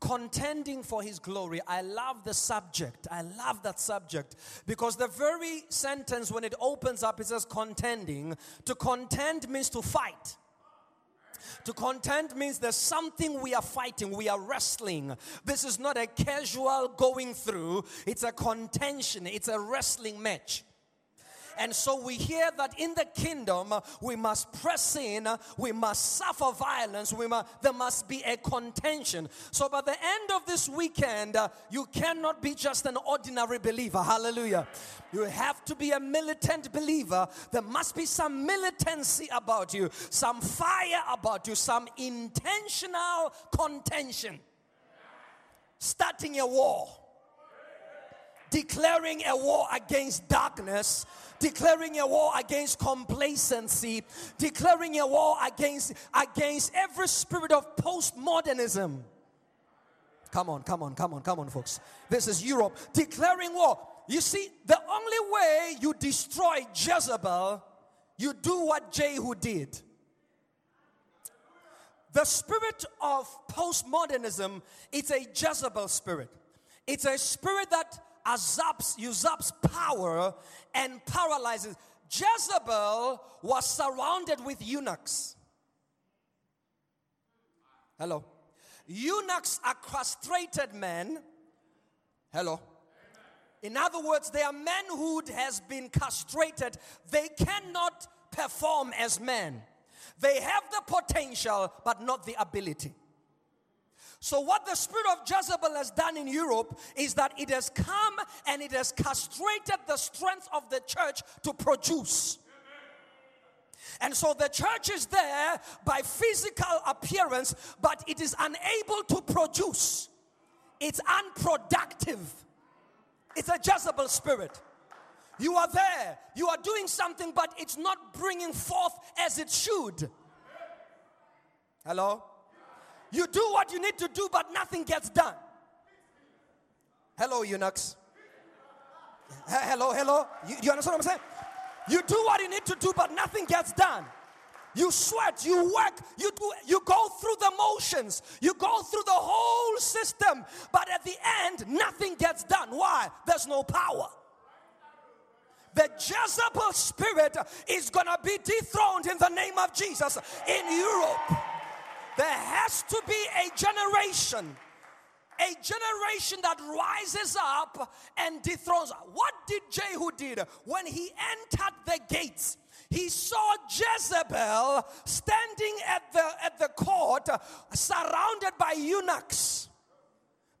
Contending for his glory. I love the subject. I love that subject because the very sentence, when it opens up, it says contending. To contend means to fight. To contend means there's something we are fighting, we are wrestling. This is not a casual going through, it's a contention, it's a wrestling match. And so we hear that in the kingdom, we must press in, we must suffer violence, we must, there must be a contention. So by the end of this weekend, uh, you cannot be just an ordinary believer. Hallelujah. You have to be a militant believer. There must be some militancy about you, some fire about you, some intentional contention. Starting a war declaring a war against darkness, declaring a war against complacency, declaring a war against against every spirit of postmodernism. Come on, come on, come on, come on, folks. This is Europe declaring war. You see, the only way you destroy Jezebel, you do what Jehu did. The spirit of postmodernism, it's a Jezebel spirit. It's a spirit that usurps, power and paralyzes. Jezebel was surrounded with eunuchs. Hello. Eunuchs are castrated men. Hello. In other words, their manhood has been castrated. They cannot perform as men. They have the potential, but not the ability. So, what the spirit of Jezebel has done in Europe is that it has come and it has castrated the strength of the church to produce. And so the church is there by physical appearance, but it is unable to produce. It's unproductive. It's a Jezebel spirit. You are there, you are doing something, but it's not bringing forth as it should. Hello? You do what you need to do, but nothing gets done. Hello, eunuchs. Hello, hello. You, you understand what I'm saying? You do what you need to do, but nothing gets done. You sweat, you work, you do, you go through the motions, you go through the whole system, but at the end, nothing gets done. Why? There's no power. The Jezebel spirit is gonna be dethroned in the name of Jesus in Europe. There has to be a generation, a generation that rises up and dethrones. What did Jehu did when he entered the gates? He saw Jezebel standing at the at the court, surrounded by eunuchs.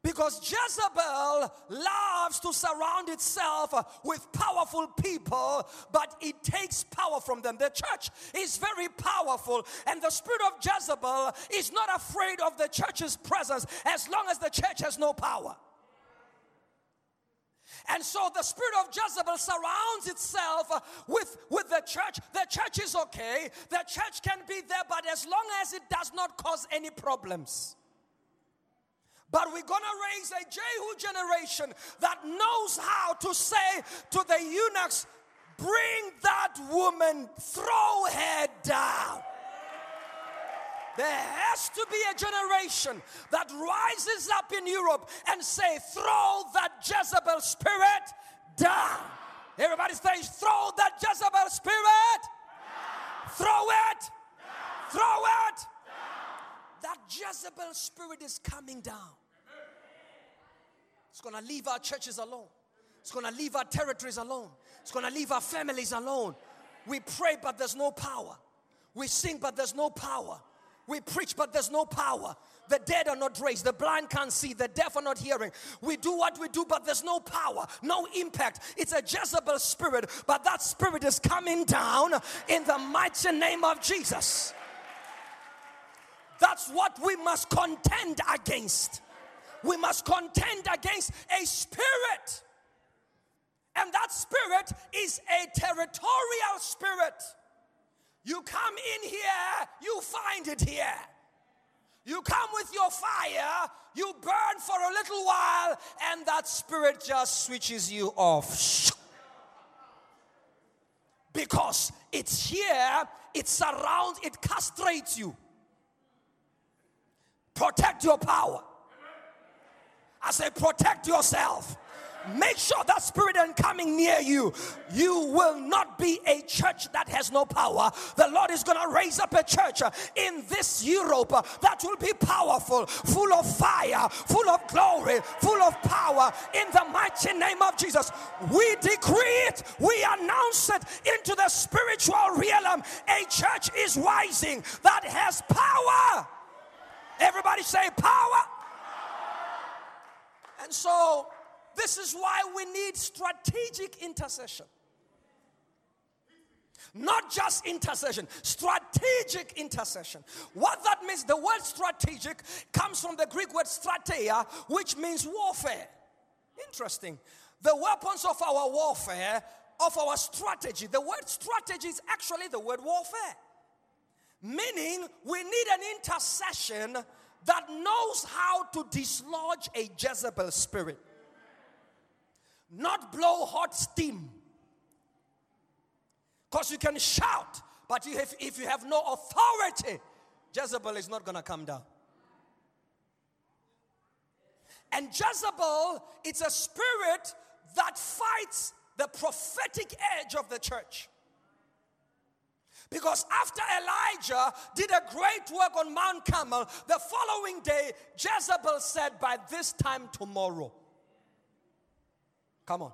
Because Jezebel loves to surround itself with powerful people, but it takes power from them. The church is very powerful, and the spirit of Jezebel is not afraid of the church's presence as long as the church has no power. And so the spirit of Jezebel surrounds itself with, with the church. The church is okay, the church can be there, but as long as it does not cause any problems. But we're going to raise a Jehu generation that knows how to say to the eunuchs, bring that woman, throw her down. There has to be a generation that rises up in Europe and say, throw that Jezebel spirit down. Everybody say, throw that Jezebel spirit. Down. Throw it. Down. Throw it. Down. That Jezebel spirit is coming down. It's going to leave our churches alone. It's going to leave our territories alone. It's going to leave our families alone. We pray, but there's no power. We sing, but there's no power. We preach, but there's no power. The dead are not raised. The blind can't see. The deaf are not hearing. We do what we do, but there's no power, no impact. It's a Jezebel spirit, but that spirit is coming down in the mighty name of Jesus. that's what we must contend against. We must contend against a spirit. And that spirit is a territorial spirit. You come in here, you find it here. You come with your fire, you burn for a little while, and that spirit just switches you off. Because it's here, it surrounds, it castrates you. Protect your power. I say, protect yourself. Make sure that spirit ain't coming near you. You will not be a church that has no power. The Lord is going to raise up a church in this Europe that will be powerful, full of fire, full of glory, full of power in the mighty name of Jesus. We decree it, we announce it into the spiritual realm. A church is rising that has power. Everybody say power. And so this is why we need strategic intercession. Not just intercession, strategic intercession. What that means, the word strategic comes from the Greek word strateia, which means warfare. Interesting. The weapons of our warfare, of our strategy, the word strategy is actually the word warfare. Meaning, we need an intercession that knows how to dislodge a Jezebel spirit not blow hot steam. Because you can shout, but you have, if you have no authority, Jezebel is not going to come down. And Jezebel, it's a spirit that fights the prophetic edge of the church. Because after Elijah did a great work on Mount Carmel, the following day, Jezebel said, By this time tomorrow, Come on.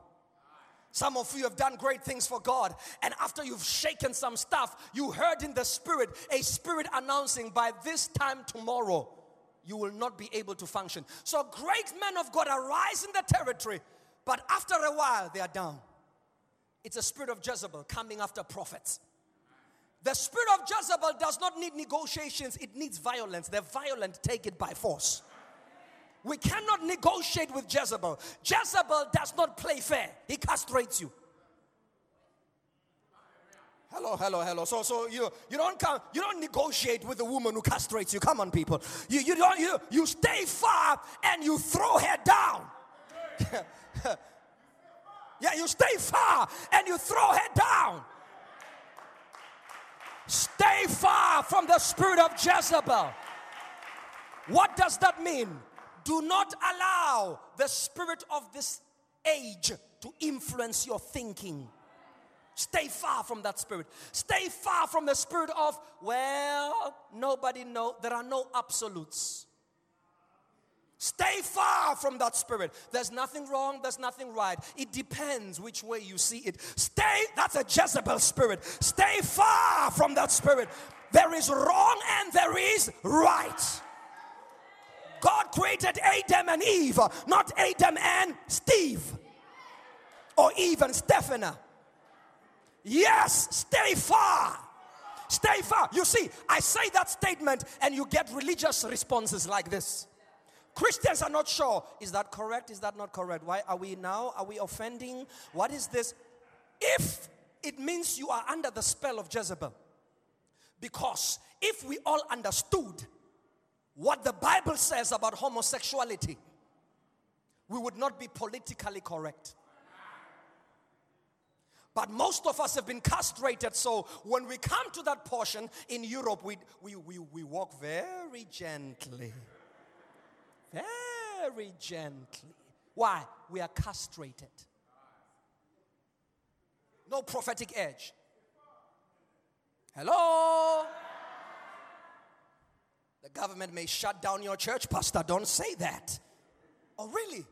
Some of you have done great things for God, and after you've shaken some stuff, you heard in the spirit a spirit announcing by this time tomorrow, you will not be able to function. So, great men of God arise in the territory, but after a while, they are down. It's a spirit of Jezebel coming after prophets. The spirit of Jezebel does not need negotiations, it needs violence. The violent take it by force. We cannot negotiate with Jezebel. Jezebel does not play fair, he castrates you. Hello, hello, hello. So, so you you don't come, you don't negotiate with the woman who castrates you. Come on, people. You you don't you you stay far and you throw her down. yeah, you stay far and you throw her down. Stay far from the spirit of Jezebel. What does that mean? Do not allow the spirit of this age to influence your thinking. Stay far from that spirit. Stay far from the spirit of, well, nobody know. There are no absolutes. Stay far from that spirit. There's nothing wrong, there's nothing right. It depends which way you see it. Stay, that's a Jezebel spirit. Stay far from that spirit. There is wrong and there is right. God created Adam and Eve, not Adam and Steve or even Stephanie. Yes, stay far. Stay far. You see, I say that statement and you get religious responses like this. Christians are not sure. Is that correct? Is that not correct? Why are we now? Are we offending? What is this? If it means you are under the spell of Jezebel. Because if we all understood what the Bible says about homosexuality, we would not be politically correct. But most of us have been castrated, so when we come to that portion in Europe, we, we, we, we walk very gently. Very gently. Why? We are castrated. No prophetic edge. Hello? The government may shut down your church, Pastor. Don't say that. Oh, really?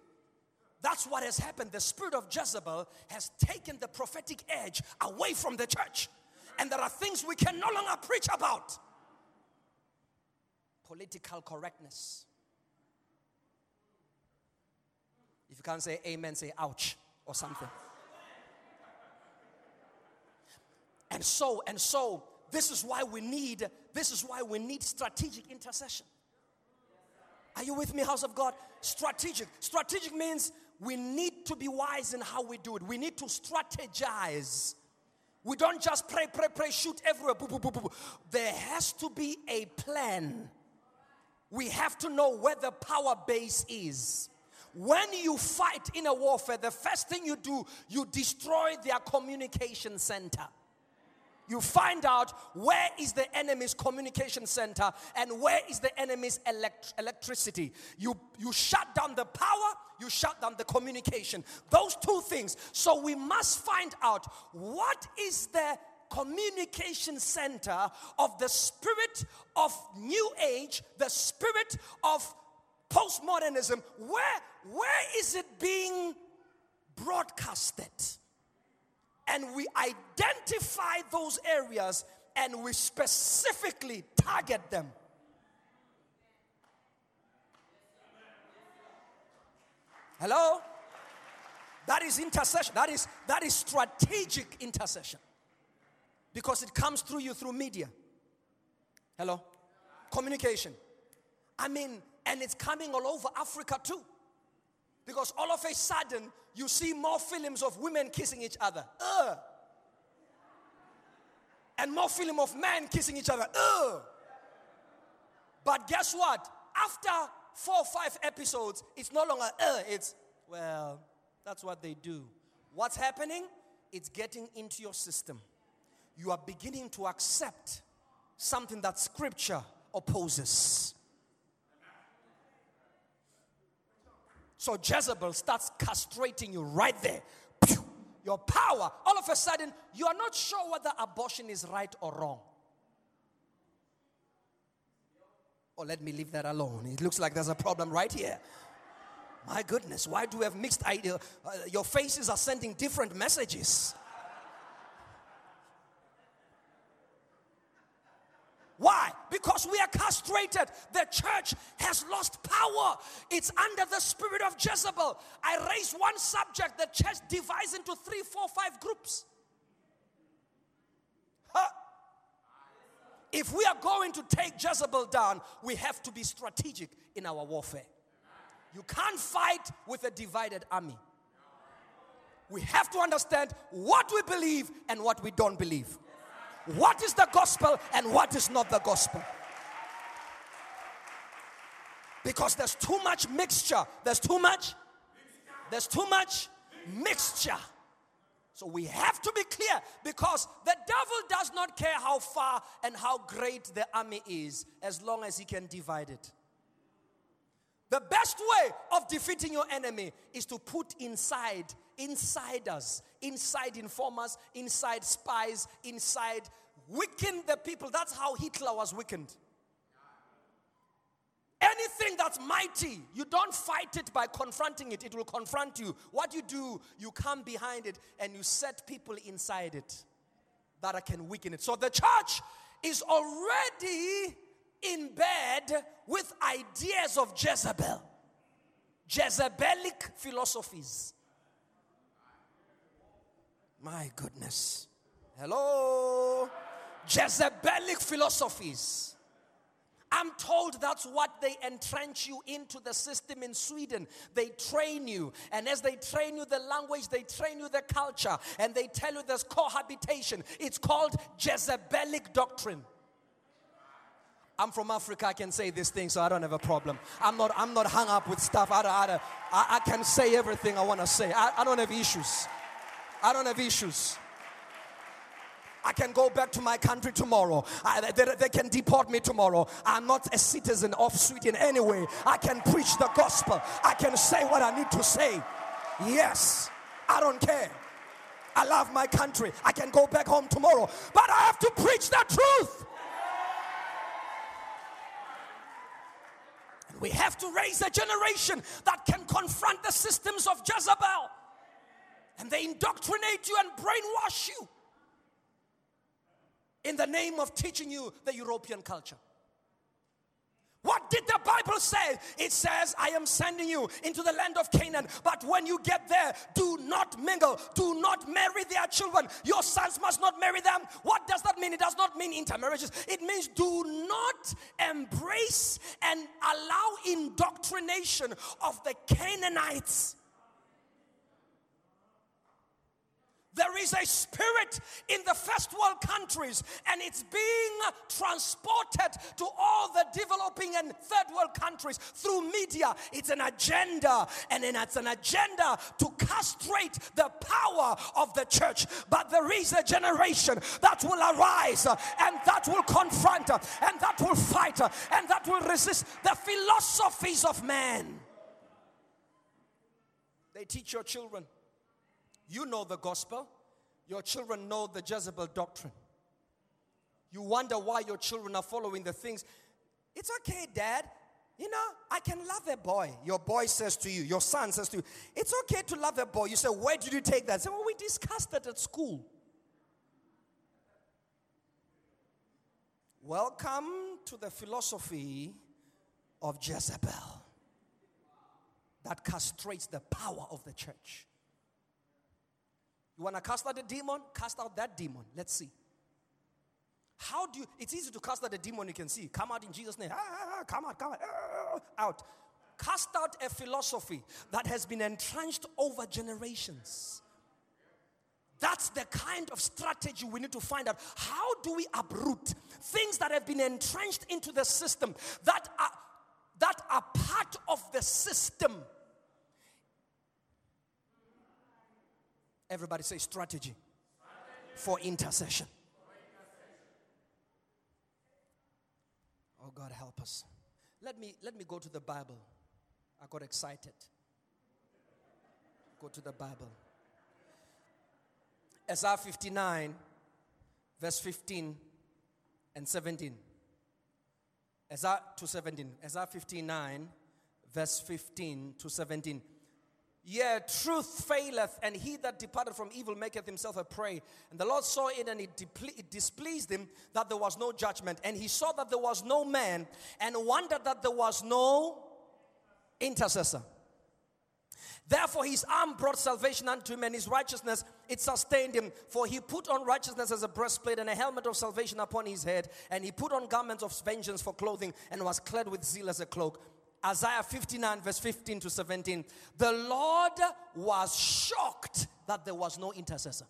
That's what has happened. The spirit of Jezebel has taken the prophetic edge away from the church. And there are things we can no longer preach about. Political correctness. If you can't say amen, say ouch or something. And so, and so, this is why we need This is why we need strategic intercession. Are you with me, house of God? Strategic. Strategic means we need to be wise in how we do it. We need to strategize. We don't just pray, pray, pray, shoot everywhere. Boo, boo, boo. There has to be a plan. We have to know where the power base is. When you fight in a warfare, the first thing you do, you destroy their communication center you find out where is the enemy's communication center and where is the enemy's elect- electricity. You, you shut down the power, you shut down the communication. Those two things. So we must find out what is the communication center of the spirit of new age, the spirit of postmodernism. Where, where is it being broadcasted? and we identify those areas and we specifically target them. Hello? That is intercession. That is that is strategic intercession. Because it comes through you through media. Hello? Communication. I mean, and it's coming all over Africa too. Because all of a sudden, you see more films of women kissing each other. Ugh. And more film of men kissing each other. Ugh. But guess what? After four or five episodes, it's no longer, uh, it's, well, that's what they do. What's happening? It's getting into your system. You are beginning to accept something that scripture opposes. So Jezebel starts castrating you right there. Your power, all of a sudden, you are not sure whether abortion is right or wrong. Oh, let me leave that alone. It looks like there's a problem right here. My goodness, why do we have mixed ideas? Uh, your faces are sending different messages. Why? Because we are castrated. The church has lost power. It's under the spirit of Jezebel. I raise one subject, the church divides into three, four, five groups. Huh? If we are going to take Jezebel down, we have to be strategic in our warfare. You can't fight with a divided army. We have to understand what we believe and what we don't believe what is the gospel and what is not the gospel. Because there's too much mixture. There's too much. There's too much mixture. So we have to be clear because the devil does not care how far and how great the army is as long as he can divide it. The best way of defeating your enemy is to put inside insiders, inside informers, inside spies, inside weaken the people. That's how Hitler was weakened. Anything that's mighty, you don't fight it by confronting it, it will confront you. What you do, you come behind it and you set people inside it that can weaken it. So the church is already in bed with ideas of Jezebel, Jezebelic philosophies. My goodness. Hello? Jezebelic philosophies. I'm told that's what they entrench you into the system in Sweden. They train you, and as they train you the language, they train you the culture, and they tell you there's cohabitation. It's called Jezebelic doctrine. I'm from Africa. I can say this thing, so I don't have a problem. I'm not. I'm not hung up with stuff. I, I, I, I can say everything I want to say. I, I don't have issues. I don't have issues. I can go back to my country tomorrow. I, they, they, can deport me tomorrow. I'm not a citizen of Sweden anyway. I can preach the gospel. I can say what I need to say. Yes, I don't care. I love my country. I can go back home tomorrow, but I have to preach the truth. And We have to raise a generation that can confront the systems of Jezebel. And they indoctrinate you and brainwash you in the name of teaching you the European culture. What did the Bible say? It says, I am sending you into the land of Canaan. But when you get there, do not mingle, do not marry their children. Your sons must not marry them. What does that mean? It does not mean intermarriages, it means do not embrace and allow indoctrination of the Canaanites. There is a spirit in the first world countries, and it's being transported to all the developing and third world countries through media. It's an agenda, and it's an agenda to castrate the power of the church. But there is a generation that will arise, and that will confront, and that will fight, and that will resist the philosophies of man. They teach your children you know the gospel. Your children know the Jezebel doctrine. You wonder why your children are following the things. It's okay, dad. You know, I can love a boy. Your boy says to you, your son says to you, it's okay to love a boy. You say, where did you take that? Say, well, we discussed that at school. Welcome to the philosophy of Jezebel that castrates the power of the church. You want to cast out the demon? Cast out that demon. Let's see. How do you? It's easy to cast out the demon you can see. Come out in Jesus' name. Ah, ah, ah, come out, come out, out. Cast out a philosophy that has been entrenched over generations. That's the kind of strategy we need to find out. How do we uproot things that have been entrenched into the system that are, that are part of the system? Everybody say strategy, For, intercession. Oh God, help us. Let me let me go to the Bible. I got excited. Go to the Bible. Isaiah 59, verse 15 and 17. Isaiah to 17. Isaiah 59, verse 15 to 17. Yea, truth faileth, and he that departed from evil maketh himself a prey. And the Lord saw it, and it, it, displeased him that there was no judgment. And he saw that there was no man, and wondered that there was no intercessor. Therefore, his arm brought salvation unto him, and his righteousness it sustained him. For he put on righteousness as a breastplate, and a helmet of salvation upon his head, and he put on garments of vengeance for clothing, and was clad with zeal as a cloak. Isaiah 59, verse 15 to 17. The Lord was shocked that there was no intercessor.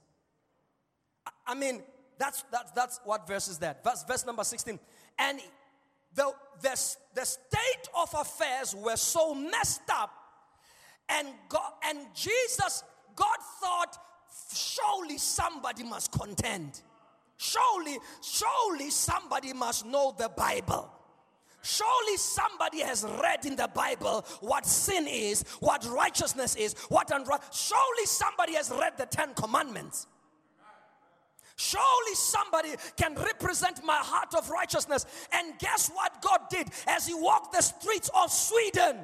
I mean, that's, that's, that's what verse is that. Verse, verse number 16. And the, the, the state of affairs were so messed up, and God, and Jesus, God thought, surely somebody must contend. Surely, surely somebody must know the Bible. Surely somebody has read in the Bible what sin is, what righteousness is, what unrighteous. Surely somebody has read the Ten Commandments. Surely somebody can represent my heart of righteousness. And guess what God did as He walked the streets of Sweden?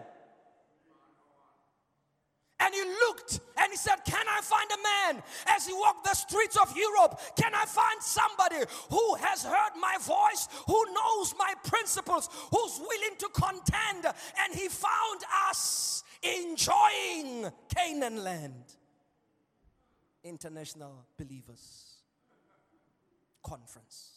And he looked and he said, Can I find a man as he walked the streets of Europe? Can I find somebody who has heard my voice, who knows my principles, who's willing to contend? And he found us enjoying Canaan land. International Believers Conference.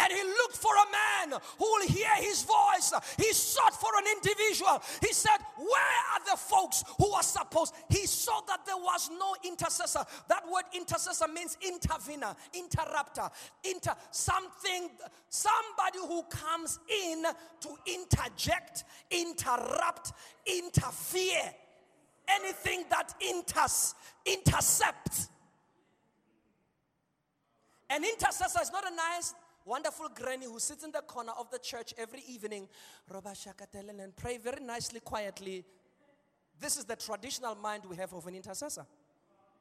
And he looked for a man who will hear his voice. He sought for an individual. He said, Where are the folks who are supposed? He saw that there was no intercessor. That word intercessor means intervener, interrupter, inter something, somebody who comes in to interject, interrupt, interfere. Anything that inters, intercepts. An intercessor is not a nice wonderful granny who sits in the corner of the church every evening and pray very nicely, quietly. This is the traditional mind we have of an intercessor.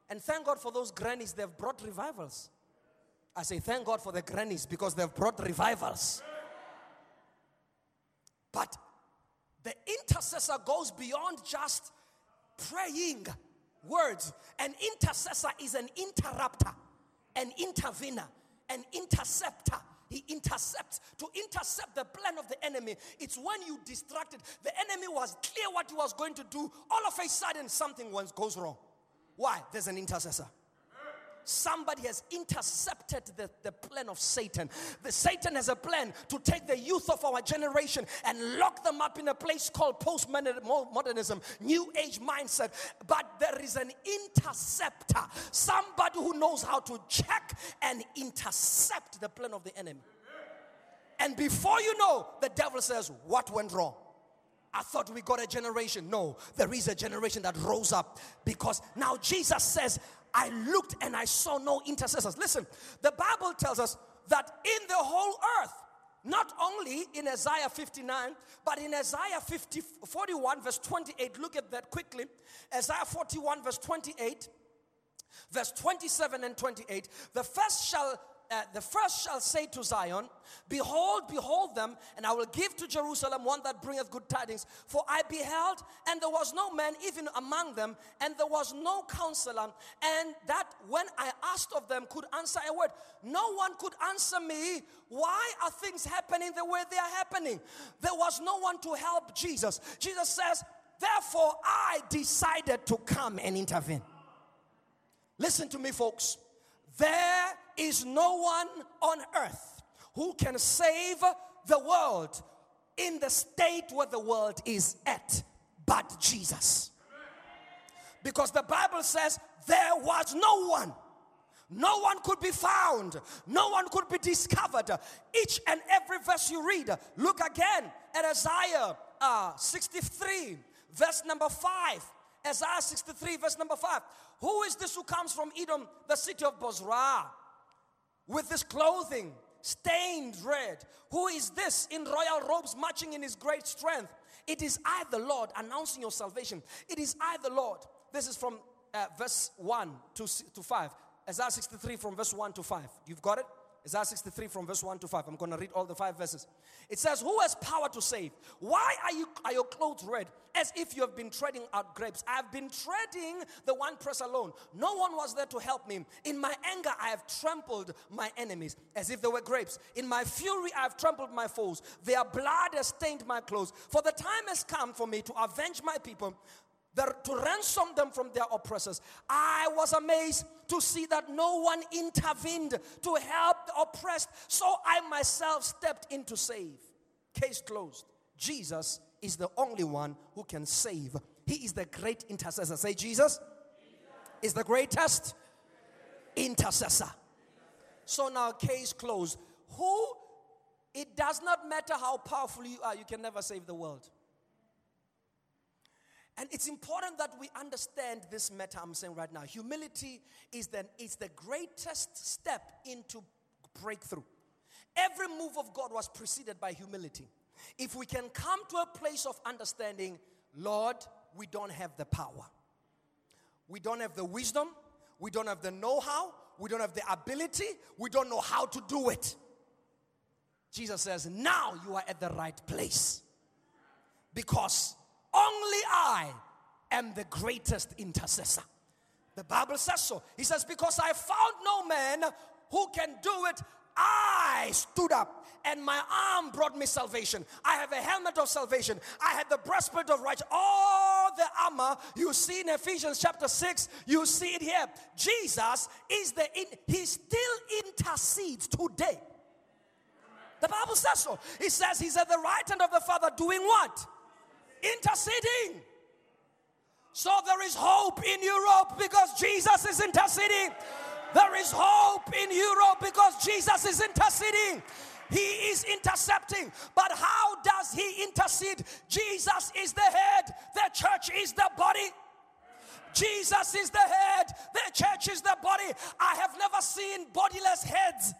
And thank God for those grannies, they've brought revivals. I say, thank God for the grannies because they've brought revivals. But the intercessor goes beyond just praying words. An intercessor is an interrupter, an intervener, an interceptor, he intercepts. To intercept the plan of the enemy, it's when you distracted. The enemy was clear what he was going to do. All of a sudden, something goes wrong. Why? There's an intercessor somebody has intercepted the, the plan of Satan. The Satan has a plan to take the youth of our generation and lock them up in a place called postmodernism, new age mindset. But there is an interceptor, somebody who knows how to check and intercept the plan of the enemy. And before you know, the devil says, What went wrong? I thought we got a generation. No, there is a generation that rose up because now Jesus says, I looked and I saw no intercessors. Listen, the Bible tells us that in the whole earth, not only in Isaiah 59, but in Isaiah 50, 41, verse 28, look at that quickly. Isaiah 41, verse 28, verse 27 and 28. The first shall uh, the first shall say to Zion, Behold, behold them, and I will give to Jerusalem one that bringeth good tidings. For I beheld, and there was no man even among them, and there was no counselor, and that when I asked of them could answer a word. No one could answer me, Why are things happening the way they are happening? There was no one to help Jesus. Jesus says, Therefore, I decided to come and intervene. Listen to me, folks. There is no one on earth who can save the world in the state where the world is at but Jesus. Because the Bible says there was no one. No one could be found. No one could be discovered. Each and every verse you read, look again at Isaiah uh, 63, verse number 5. Isaiah 63, verse number 5. Who is this who comes from Edom, the city of Bozrah, with his clothing stained red? Who is this in royal robes, marching in his great strength? It is I, the Lord, announcing your salvation. It is I, the Lord. This is from uh, verse 1 to, to 5. Isaiah 63 from verse 1 to 5. You've got it? Isaiah 63 from verse 1 to 5. I'm going to read all the five verses. It says, Who has power to save? Why are, you, are your clothes red? As if you have been treading out grapes. I've been treading the one press alone. No one was there to help me. In my anger, I have trampled my enemies as if they were grapes. In my fury, I have trampled my foes. Their blood has stained my clothes. For the time has come for me to avenge my people to ransom them from their oppressors. I was amazed to see that no one intervened to help the oppressed, so I myself stepped in to save. Case closed. Jesus is the only one who can save. He is the great intercessor. Say, Jesus, is the greatest intercessor. So now, case closed. Who? It does not matter how powerful you are, you can never save the world. And it's important that we understand this matter I'm saying right now. Humility is the, the greatest step into breakthrough. Every move of God was preceded by humility. If we can come to a place of understanding, Lord, we don't have the power, we don't have the wisdom, we don't have the know how, we don't have the ability, we don't know how to do it. Jesus says, Now you are at the right place because only I am the greatest intercessor. The Bible says so. He says, Because I found no man who can do it, I stood up and my arm brought me salvation. I have a helmet of salvation. I had the breastplate of righteousness. All the armor you see in Ephesians chapter 6, you see it here. Jesus is the, in, he still intercedes today. The Bible says so. He says he's at the right hand of the Father doing what? Interceding. So there is hope in Europe because Jesus is interceding. There is hope in Europe because Jesus is interceding. He is intercepting. But how does he intercede? Jesus is the head, the church is the body. Jesus is the head, the church is the body. I have never seen bodiless heads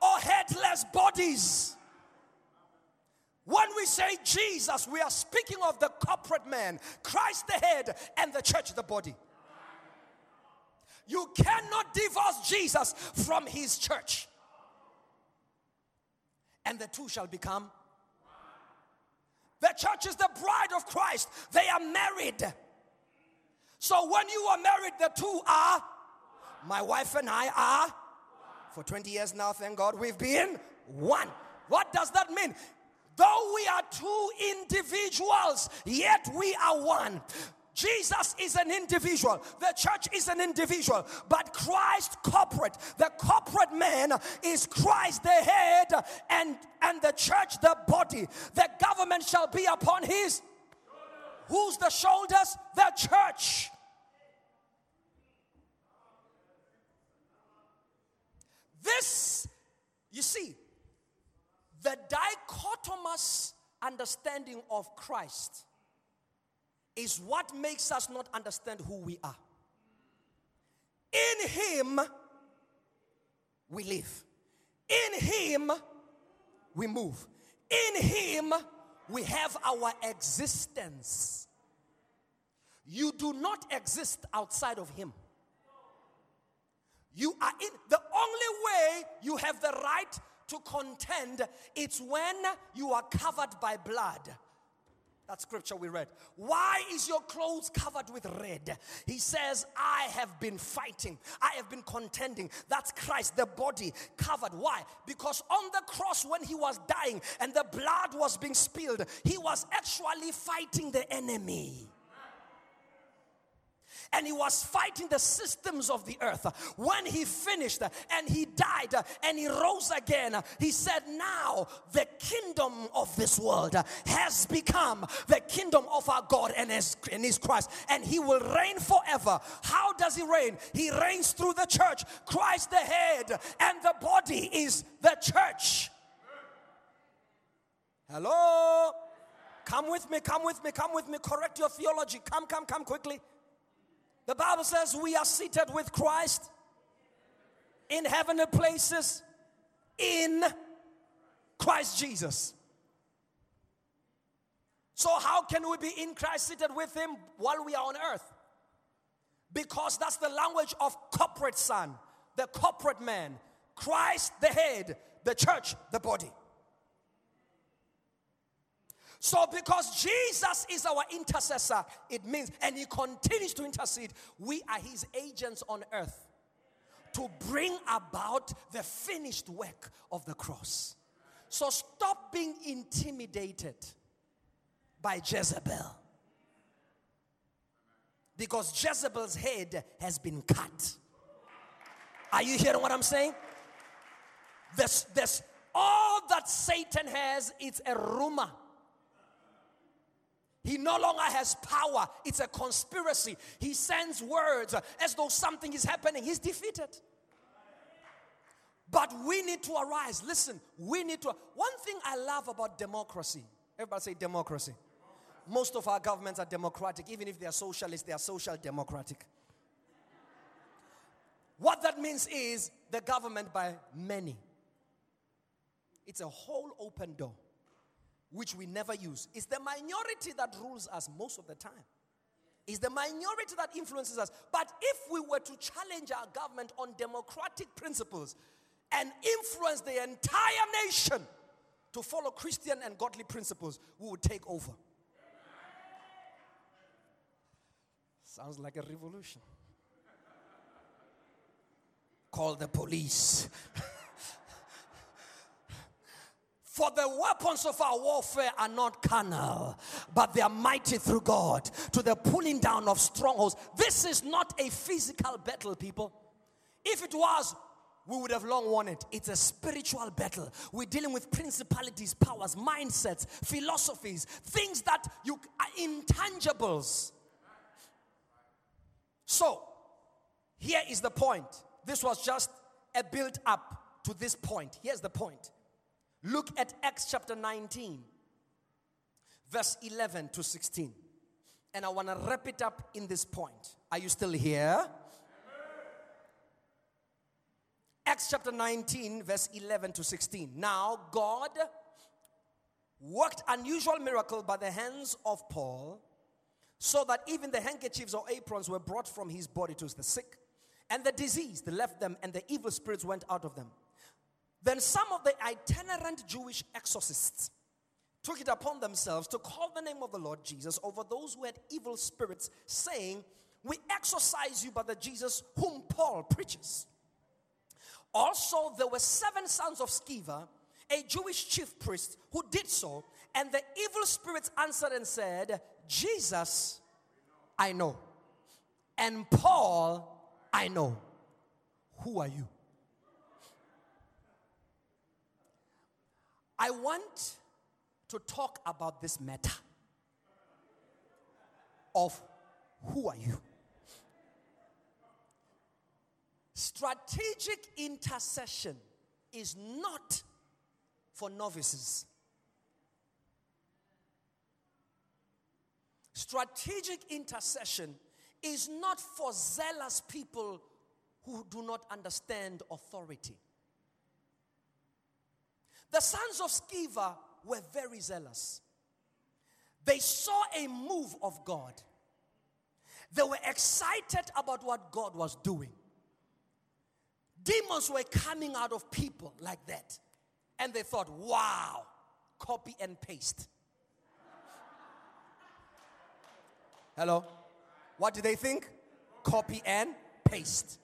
or headless bodies. When we say Jesus, we are speaking of the corporate man, Christ the head, and the church the body. You cannot divorce Jesus from his church. And the two shall become. The church is the bride of Christ, they are married. So when you are married, the two are. My wife and I are. For 20 years now, thank God, we've been one. What does that mean? Though we are two individuals, yet we are one. Jesus is an individual. The church is an individual. But Christ corporate, the corporate man is Christ the head and, and the church the body. The government shall be upon his. Who's the shoulders? The church. This, you see, the dichotomous understanding of Christ is what makes us not understand who we are. In Him, we live. In Him, we move. In Him, we have our existence. You do not exist outside of Him. You are in the only way you have the right to contend it's when you are covered by blood. That scripture we read. Why is your clothes covered with red? He says, I have been fighting. I have been contending. That's Christ, the body covered. Why? Because on the cross, when he was dying and the blood was being spilled, he was actually fighting the enemy and he was fighting the systems of the earth. When he finished and he died and he rose again, he said, Now the kingdom of this world has become the kingdom of our God and his, and his Christ, and he will reign forever. How does he reign? He reigns through the church. Christ, the head, and the body is the church. Hello? Come with me, come with me, come with me. Correct your theology. Come, come, come quickly. The Bible says we are seated with Christ in heavenly places in Christ Jesus. So, how can we be in Christ seated with Him while we are on earth? Because that's the language of corporate son, the corporate man, Christ the head, the church the body. So, because Jesus is our intercessor, it means, and He continues to intercede, we are His agents on earth to bring about the finished work of the cross. So, stop being intimidated by Jezebel. Because Jezebel's head has been cut. Are you hearing what I'm saying? This, this, all that Satan has, it's a rumor. He no longer has power. It's a conspiracy. He sends words as though something is happening. He's defeated. But we need to arise. Listen, we need to. One thing I love about democracy, everybody say democracy. Most of our governments are democratic. Even if they are socialist, they are social democratic. What that means is the government by many. It's a whole open door which we never use. It's the minority that rules us most of the time. It's the minority that influences us. But if we were to challenge our government on democratic principles and influence the entire nation to follow Christian and godly principles, we would take over. Sounds like a revolution. Call the police. For the weapons of our warfare are not carnal, but they are mighty through God to the pulling down of strongholds. This is not a physical battle, people. If it was, we would have long won it. It's a spiritual battle. We're dealing with principalities, powers, mindsets, philosophies, things that you are intangibles. So, here is the point. This was just a build up to this point. Here's the point. Look at Acts chapter 19, verse 11 to 16. And I want to wrap it up in this point. Are you still here? Acts chapter 19, verse 11 to 16. Now, God worked unusual miracle by the hands of Paul, so that even the handkerchiefs or aprons were brought from his body to the sick, and the disease left them, and the evil spirits went out of them. Then some of the itinerant Jewish exorcists took it upon themselves to call the name of the Lord Jesus over those who had evil spirits, saying, We exorcise you by the Jesus whom Paul preaches. Also, there were seven sons of Sceva, a Jewish chief priest, who did so. And the evil spirits answered and said, Jesus, I know. And Paul, I know. Who are you? I want to talk about this matter of who are you? Strategic intercession is not for novices. Strategic intercession is not for zealous people who do not understand authority. The sons of Sceva were very zealous. They saw a move of God. They were excited about what God was doing. Demons were coming out of people like that. And they thought, wow, copy and paste. Hello? What do they think? Copy and paste.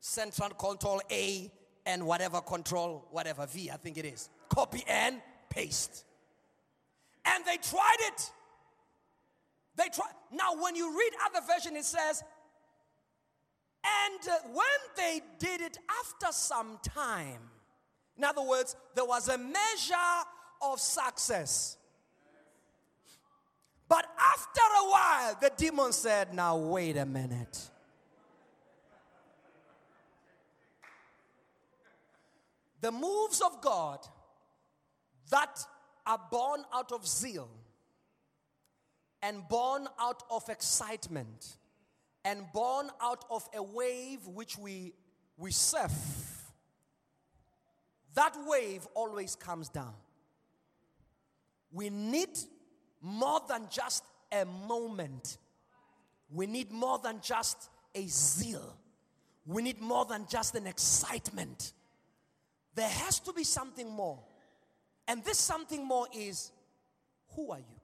Central control A and whatever control, whatever V, I think it is. Copy and paste. And they tried it. They tried. Now, when you read other version, it says, and uh, when they did it after some time, in other words, there was a measure of success. But after a while, the demon said, Now, wait a minute. The moves of God that are born out of zeal and born out of excitement and born out of a wave which we, we surf, that wave always comes down. We need more than just a moment, we need more than just a zeal, we need more than just an excitement. There has to be something more. And this something more is who are you?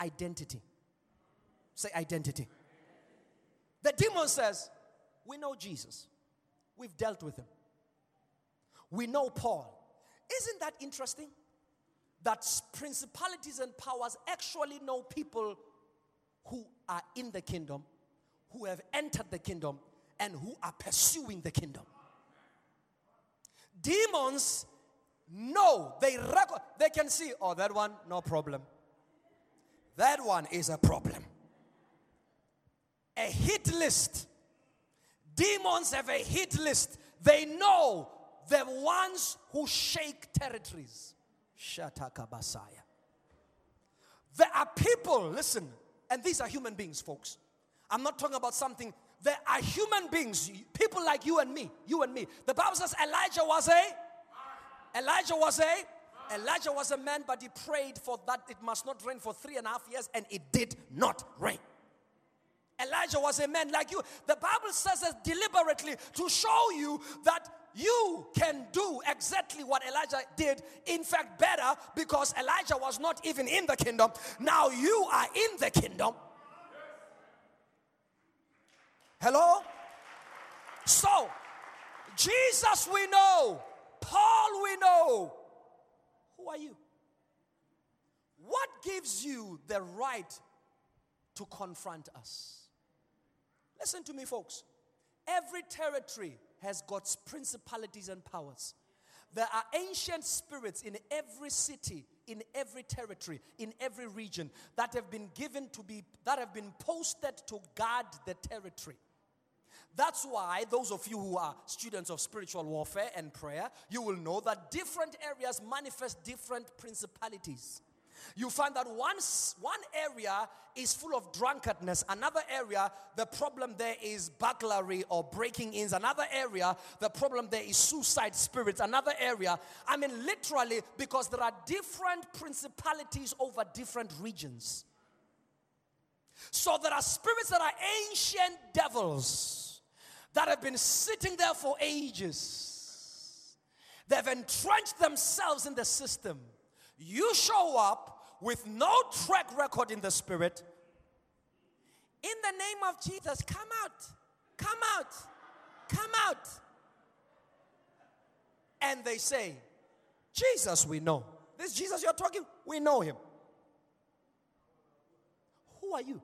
Identity. Say identity. The demon says, We know Jesus, we've dealt with him, we know Paul. Isn't that interesting? That principalities and powers actually know people who are in the kingdom, who have entered the kingdom, and who are pursuing the kingdom. Demons know, they record, they can see, oh, that one, no problem. That one is a problem a hit list. Demons have a hit list. They know the ones who shake territories. Shatakabasaya. There are people, listen, and these are human beings, folks. I'm not talking about something. There are human beings, people like you and me, you and me. The Bible says Elijah was a Elijah was a Elijah was a man, but he prayed for that it must not rain for three and a half years, and it did not rain. Elijah was a man like you. The Bible says it deliberately to show you that you can do exactly what Elijah did, in fact, better because Elijah was not even in the kingdom. Now you are in the kingdom. Hello? So, Jesus we know, Paul we know. Who are you? What gives you the right to confront us? Listen to me, folks. Every territory has got principalities and powers. There are ancient spirits in every city, in every territory, in every region that have been given to be, that have been posted to guard the territory. That's why those of you who are students of spiritual warfare and prayer, you will know that different areas manifest different principalities you find that once one area is full of drunkardness, another area, the problem there is burglary or breaking ins, another area, the problem there is suicide spirits, another area. I mean, literally, because there are different principalities over different regions. So there are spirits that are ancient devils that have been sitting there for ages. They've entrenched themselves in the system. You show up with no track record in the spirit, in the name of Jesus, come out. Come out. Come out. And they say, Jesus, we know. This Jesus you're talking, we know him. Who are you?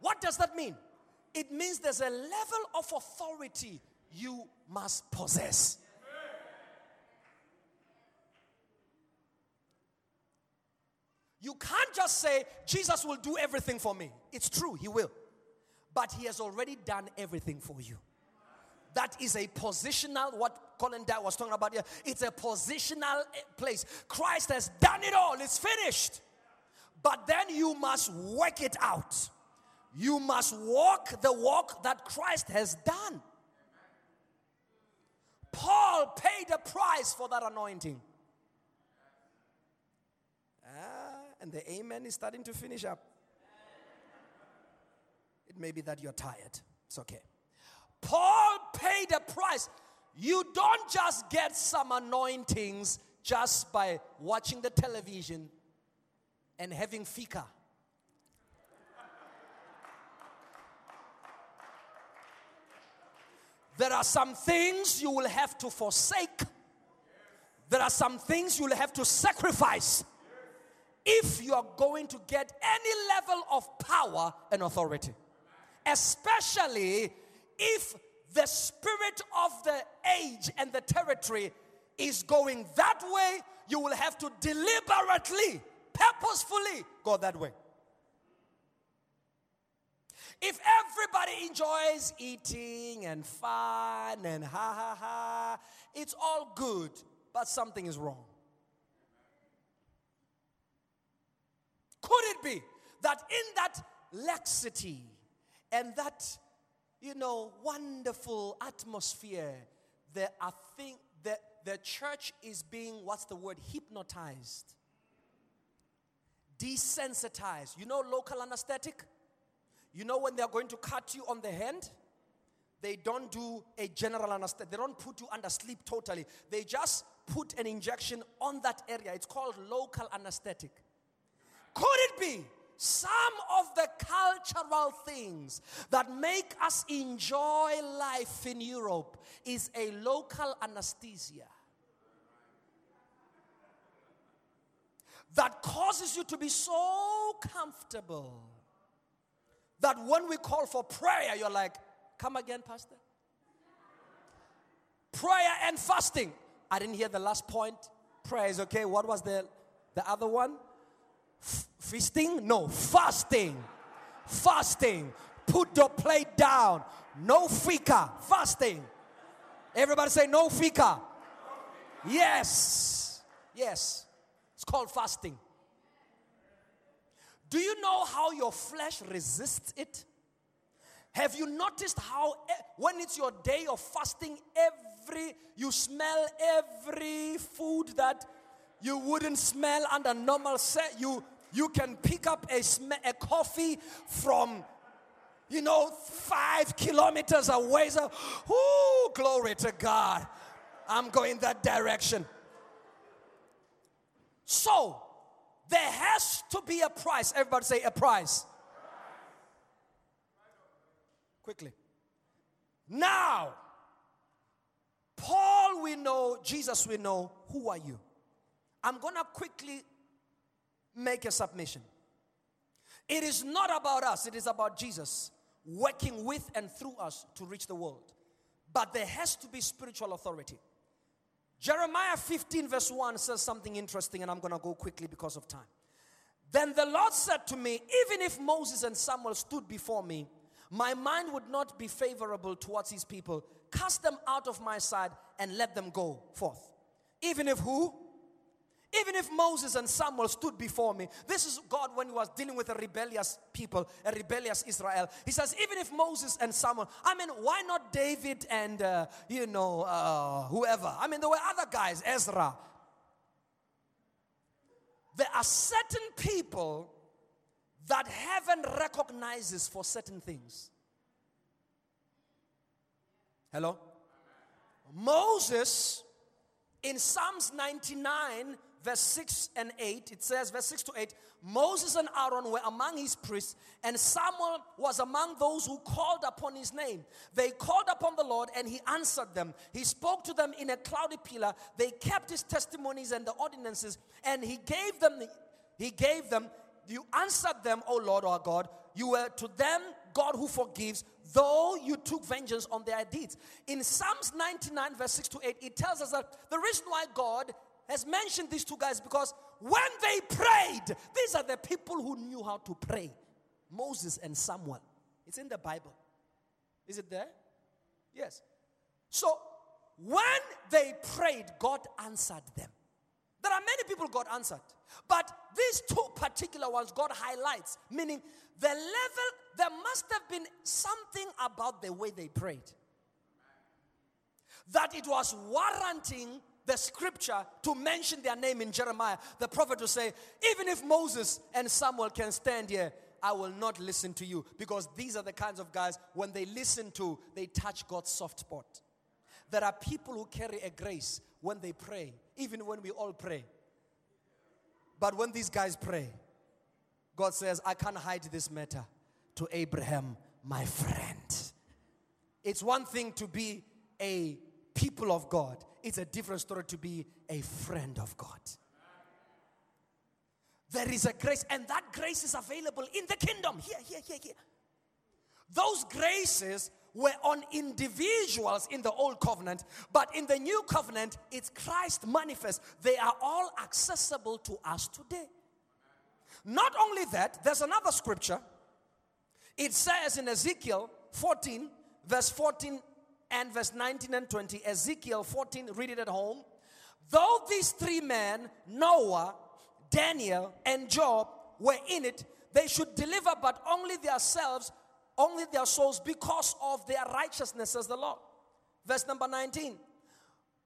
What does that mean? It means there's a level of authority you must possess. You can't just say, Jesus will do everything for me. It's true, He will. But He has already done everything for you. That is a positional, what Colin Dye was talking about here. It's a positional eh, place. Christ has done it all, it's finished. But then you must work it out. You must walk the walk that Christ has done. Paul paid a price for that anointing. Ah, and the amen is starting to finish up. It may be that you're tired. It's okay. Paul paid a price. You don't just get some anointings just by watching the television and having fika. There are some things you will have to forsake. There are some things you will have to sacrifice if you are going to get any level of power and authority. Especially if the spirit of the age and the territory is going that way, you will have to deliberately, purposefully go that way. If everybody enjoys eating and fun and ha ha ha, it's all good, but something is wrong. Could it be that in that laxity and that, you know, wonderful atmosphere, there are things that the church is being, what's the word, hypnotized, desensitized. You know, local anesthetic? You know, when they're going to cut you on the hand, they don't do a general anesthetic. They don't put you under sleep totally. They just put an injection on that area. It's called local anesthetic. Could it be some of the cultural things that make us enjoy life in Europe is a local anesthesia? That causes you to be so comfortable that when we call for prayer, you're like, come again, Pastor? Prayer and fasting. I didn't hear the last point. Prayer is okay. What was the, the other one? F- feasting? No, fasting. Fasting. Put your plate down. No fika. Fasting. Everybody say no fika. Yes. Yes. It's called fasting. Do you know how your flesh resists it? Have you noticed how eh, when it's your day of fasting, every you smell every food that you wouldn't smell under normal set. You you can pick up a sm- a coffee from you know five kilometers away. So, oh, glory to God! I'm going that direction. So there has to be a price. Everybody say a price. Quickly. Now, Paul, we know, Jesus, we know. Who are you? I'm going to quickly make a submission. It is not about us, it is about Jesus working with and through us to reach the world. But there has to be spiritual authority. Jeremiah 15, verse 1 says something interesting, and I'm going to go quickly because of time. Then the Lord said to me, Even if Moses and Samuel stood before me, my mind would not be favorable towards these people. Cast them out of my sight and let them go forth. Even if who? Even if Moses and Samuel stood before me, this is God when he was dealing with a rebellious people, a rebellious Israel. He says, even if Moses and Samuel, I mean, why not David and, uh, you know, uh, whoever? I mean, there were other guys, Ezra. There are certain people that heaven recognizes for certain things. Hello? Moses in Psalms 99, verse 6 and 8, it says, verse 6 to 8, Moses and Aaron were among his priests, and Samuel was among those who called upon his name. They called upon the Lord, and he answered them. He spoke to them in a cloudy pillar. They kept his testimonies and the ordinances, and he gave them, he gave them, you answered them, O Lord our God. You were to them God who forgives, though you took vengeance on their deeds. In Psalms 99, verse 6 to 8, it tells us that the reason why God has mentioned these two guys because when they prayed, these are the people who knew how to pray Moses and Samuel. It's in the Bible. Is it there? Yes. So when they prayed, God answered them. There are many people God answered, but these two particular ones God highlights, meaning the level, there must have been something about the way they prayed that it was warranting the scripture to mention their name in Jeremiah, the prophet will say, Even if Moses and Samuel can stand here, I will not listen to you. Because these are the kinds of guys, when they listen to, they touch God's soft spot. There are people who carry a grace when they pray, even when we all pray. But when these guys pray, God says, I can't hide this matter to Abraham, my friend. It's one thing to be a people of God, it's a different story to be a friend of God. There is a grace, and that grace is available in the kingdom. Here, here, here, here. Those graces were on individuals in the old covenant, but in the new covenant, it's Christ manifest. They are all accessible to us today. Not only that, there's another scripture. It says in Ezekiel 14, verse 14 and verse 19 and 20, Ezekiel 14, read it at home. Though these three men, Noah, Daniel, and Job, were in it, they should deliver but only themselves, only their souls, because of their righteousness, says the Lord. Verse number 19.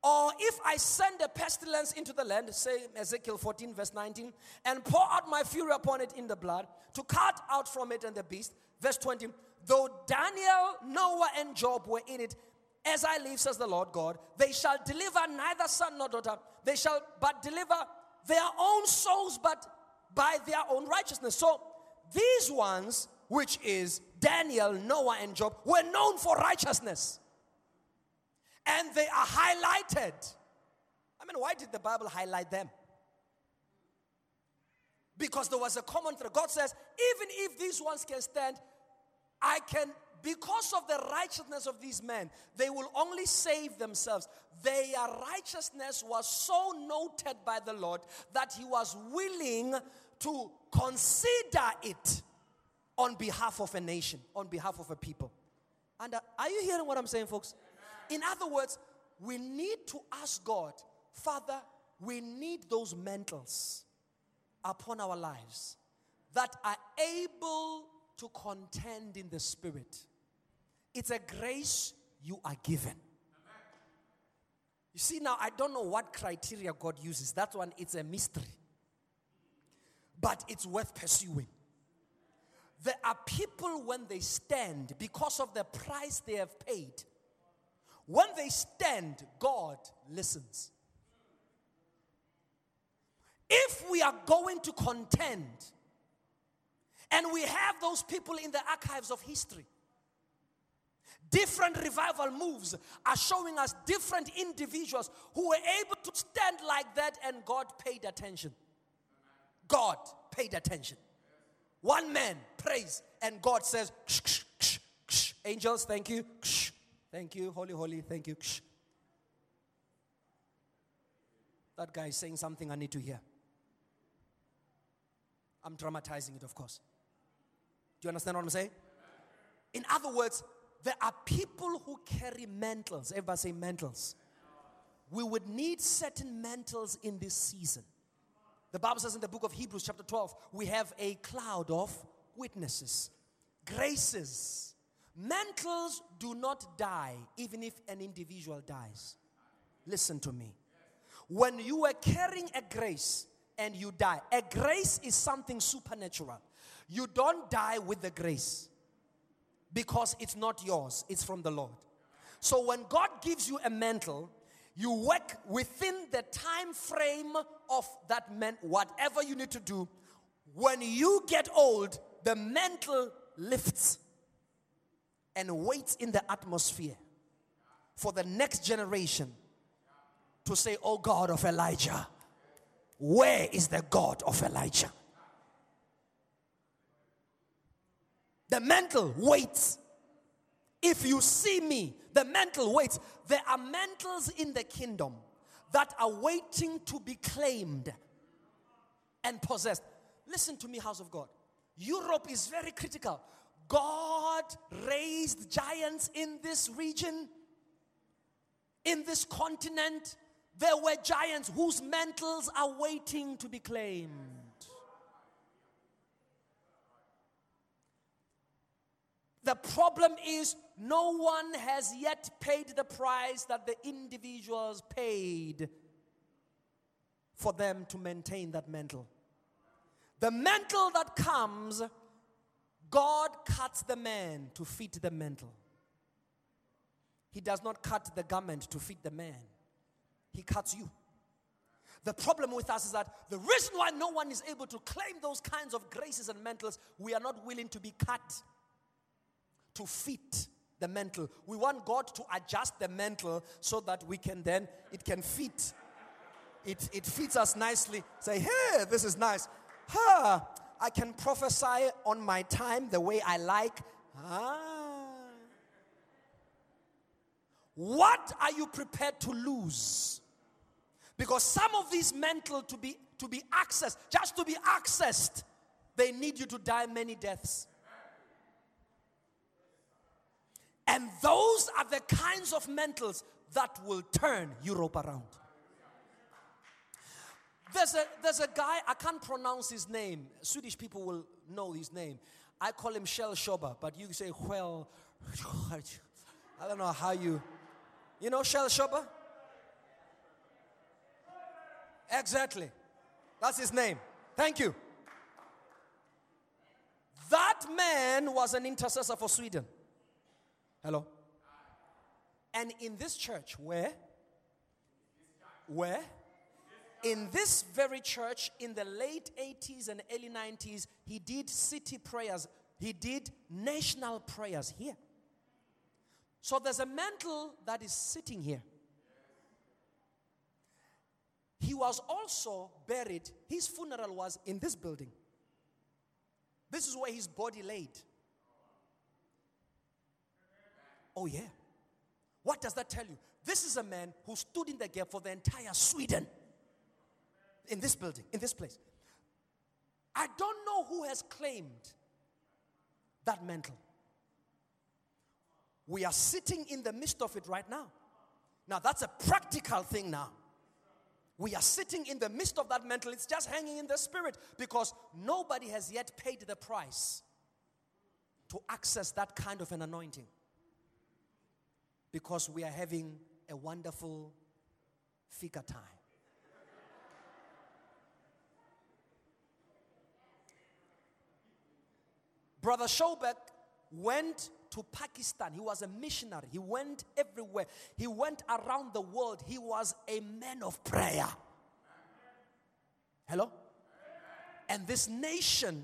Or if I send a pestilence into the land, say Ezekiel 14, verse 19, and pour out my fury upon it in the blood, to cut out from it and the beast. Verse 20, though Daniel, Noah, and Job were in it, as I live, says the Lord God, they shall deliver neither son nor daughter. They shall but deliver their own souls, but by their own righteousness. So these ones, which is Daniel, Noah, and Job, were known for righteousness. And they are highlighted. I mean, why did the Bible highlight them? Because there was a common thread. God says, even if these ones can stand, I can because of the righteousness of these men, they will only save themselves. Their righteousness was so noted by the Lord that He was willing to consider it on behalf of a nation, on behalf of a people. And uh, are you hearing what I'm saying, folks? In other words, we need to ask God, Father, we need those mantles upon our lives that are able to contend in the spirit it's a grace you are given. You see, now I don't know what criteria God uses. That one, it's a mystery. But it's worth pursuing. There are people when they stand, because of the price they have paid, when they stand, God listens. If we are going to contend, and we have those people in the archives of history, different revival moves are showing us different individuals who were able to stand like that and God paid attention. God paid attention. One man prays and God says, ksh, ksh, ksh, ksh. Angels, thank you. Ksh, thank you. Holy, holy, thank you. Ksh. That guy is saying something I need to hear. I'm dramatizing it, of course. Do you understand what I'm saying? In other words, there are people who carry mantles. Everybody say mantles. We would need certain mantles in this season. The Bible says in the book of Hebrews, chapter 12, we have a cloud of witnesses, graces. Mantles do not die, even if an individual dies. Listen to me. When you are carrying a grace and you die, a grace is something supernatural. You don't die with the grace because it's not yours, it's from the Lord. So when God gives you a mantle, You work within the time frame of that man, whatever you need to do. When you get old, the mantle lifts and waits in the atmosphere for the next generation to say, Oh God of Elijah, where is the God of Elijah? The mantle waits. If you see me, the mental waits. There are mantles in the kingdom that are waiting to be claimed and possessed. Listen to me, house of God. Europe is very critical. God raised giants in this region, in this continent. There were giants whose mantles are waiting to be claimed. The problem is no one has yet paid the price that the individuals paid for them to maintain that mantle. The mantle that comes, God cuts the man to fit the mantle. He does not cut the garment to fit the man, He cuts you. The problem with us is that the reason why no one is able to claim those kinds of graces and mantles, we are not willing to be cut to fit the mantle. We want God to adjust the mantle so that we can then, it can fit. It, it fits us nicely. Say, hey, this is nice. Huh, I can prophesy on my time the way I like. Ah. What are you prepared to lose? Because some of these mental to be to be accessed, just to be accessed, they need you to die many deaths. And those are the kinds of mentals that will turn Europe around. There's a, there's a guy, I can't pronounce his name. Swedish people will know his name. I call him Shell Shoba, but you say, well, I don't know how you, you know Shell Shoba? Exactly. That's his name. Thank you. That man was an intercessor for Sweden. Hello? And in this church, where? Where? In this very church, in the late 80s and early 90s, he did city prayers, he did national prayers here. So there's a mantle that is sitting here. He was also buried, his funeral was in this building. This is where his body laid. Oh, yeah. What does that tell you? This is a man who stood in the gap for the entire Sweden in this building, in this place. I don't know who has claimed that mantle. We are sitting in the midst of it right now. Now, that's a practical thing now. We are sitting in the midst of that mantle. It's just hanging in the spirit because nobody has yet paid the price to access that kind of an anointing because we are having a wonderful fika time. Brother Schobek went to Pakistan. He was a missionary. He went everywhere. He went around the world. He was a man of prayer. Hello? And this nation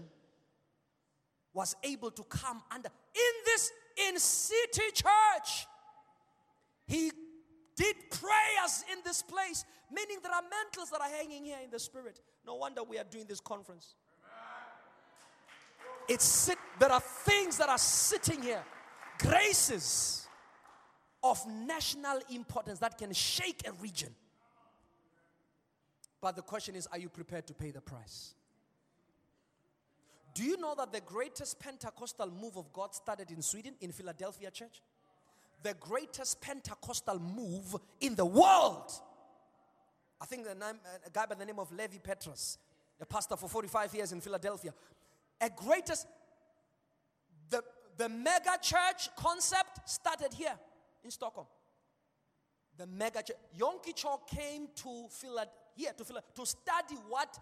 was able to come under in this in city church he did prayers in this place, meaning there are mantles that are hanging here in the spirit. No wonder we are doing this conference. It's sit, there are things that are sitting here, graces of national importance that can shake a region. But the question is, are you prepared to pay the price? Do you know that the greatest Pentecostal move of God started in Sweden, in Philadelphia church? The greatest Pentecostal move in the world. I think the name, uh, a guy by the name of Lewi Pethrus, a pastor for 45 years in Philadelphia. A greatest, the, the mega church concept started here in Stockholm. The mega church. Yonggi Cho came to Philadelphia, here to to study what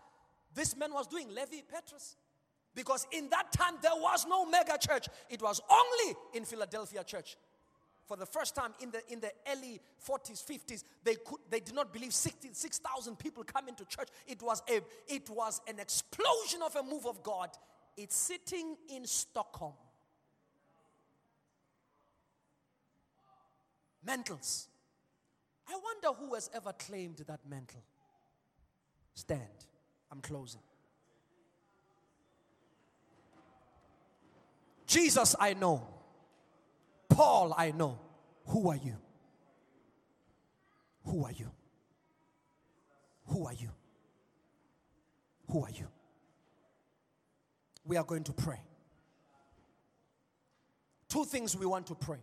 this man was doing, Lewi Pethrus. Because in that time there was no mega church. It was only in Philadelphia church for the first time in the in the early 40s 50s they could they did not believe 6,000 people come into church it was a it was an explosion of a move of God it's sitting in Stockholm Mantles. I wonder who has ever claimed that mantle. Stand. I'm closing. Jesus, I know. Paul, I know. Who are you? Who are you? Who are you? Who are you? We are going to pray. Two things we want to pray.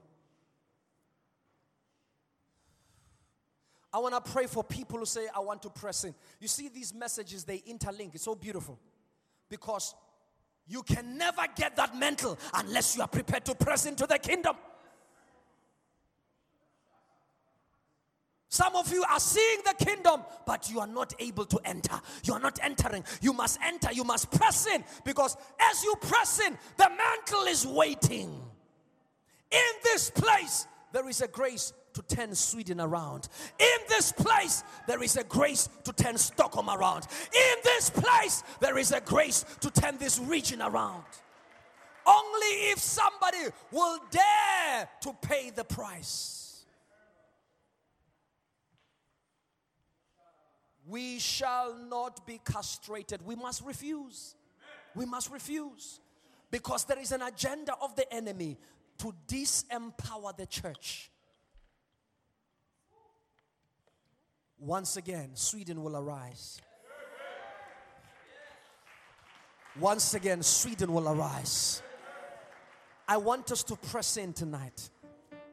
I want to pray for people who say, I want to press in. You see, these messages, they interlink. It's so beautiful because you can never get that mental unless you are prepared to press into the kingdom. Some of you are seeing the kingdom, but you are not able to enter. You are not entering. You must enter. You must press in because as you press in, the mantle is waiting. In this place, there is a grace to turn Sweden around. In this place, there is a grace to turn Stockholm around. In this place, there is a grace to turn this region around. Only if somebody will dare to pay the price. We shall not be castrated. We must refuse. We must refuse. Because there is an agenda of the enemy to disempower the church Once again, Sweden will arise. Once again, Sweden will arise. I want us to press in tonight.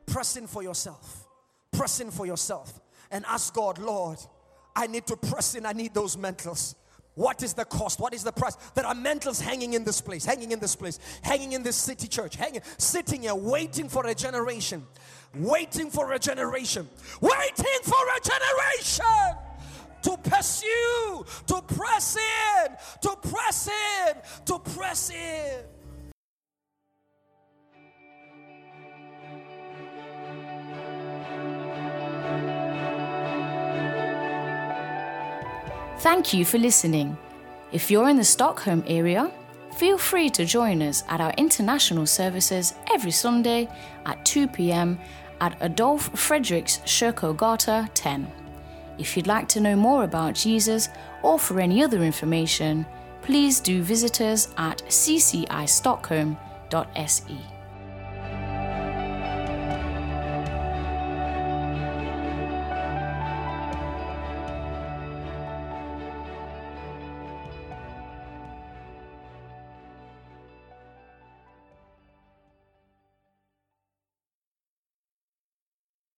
Press in for yourself. Press in for yourself. And ask God, Lord, I need to press in. I need those mantles. What is the cost? What is the price? There are mantles hanging in this place, hanging in this place, hanging in this city church, hanging, sitting here, waiting for a generation, waiting for a generation, waiting for a generation to pursue, to press in, to press in, to press in. Thank you for listening. If you're in the Stockholm area, feel free to join us at our international services every Sunday at 2 pm at Adolf Fredriks Kyrkogata 10. If you'd like to know more about Jesus or for any other information, please do visit us at ccistockholm.se.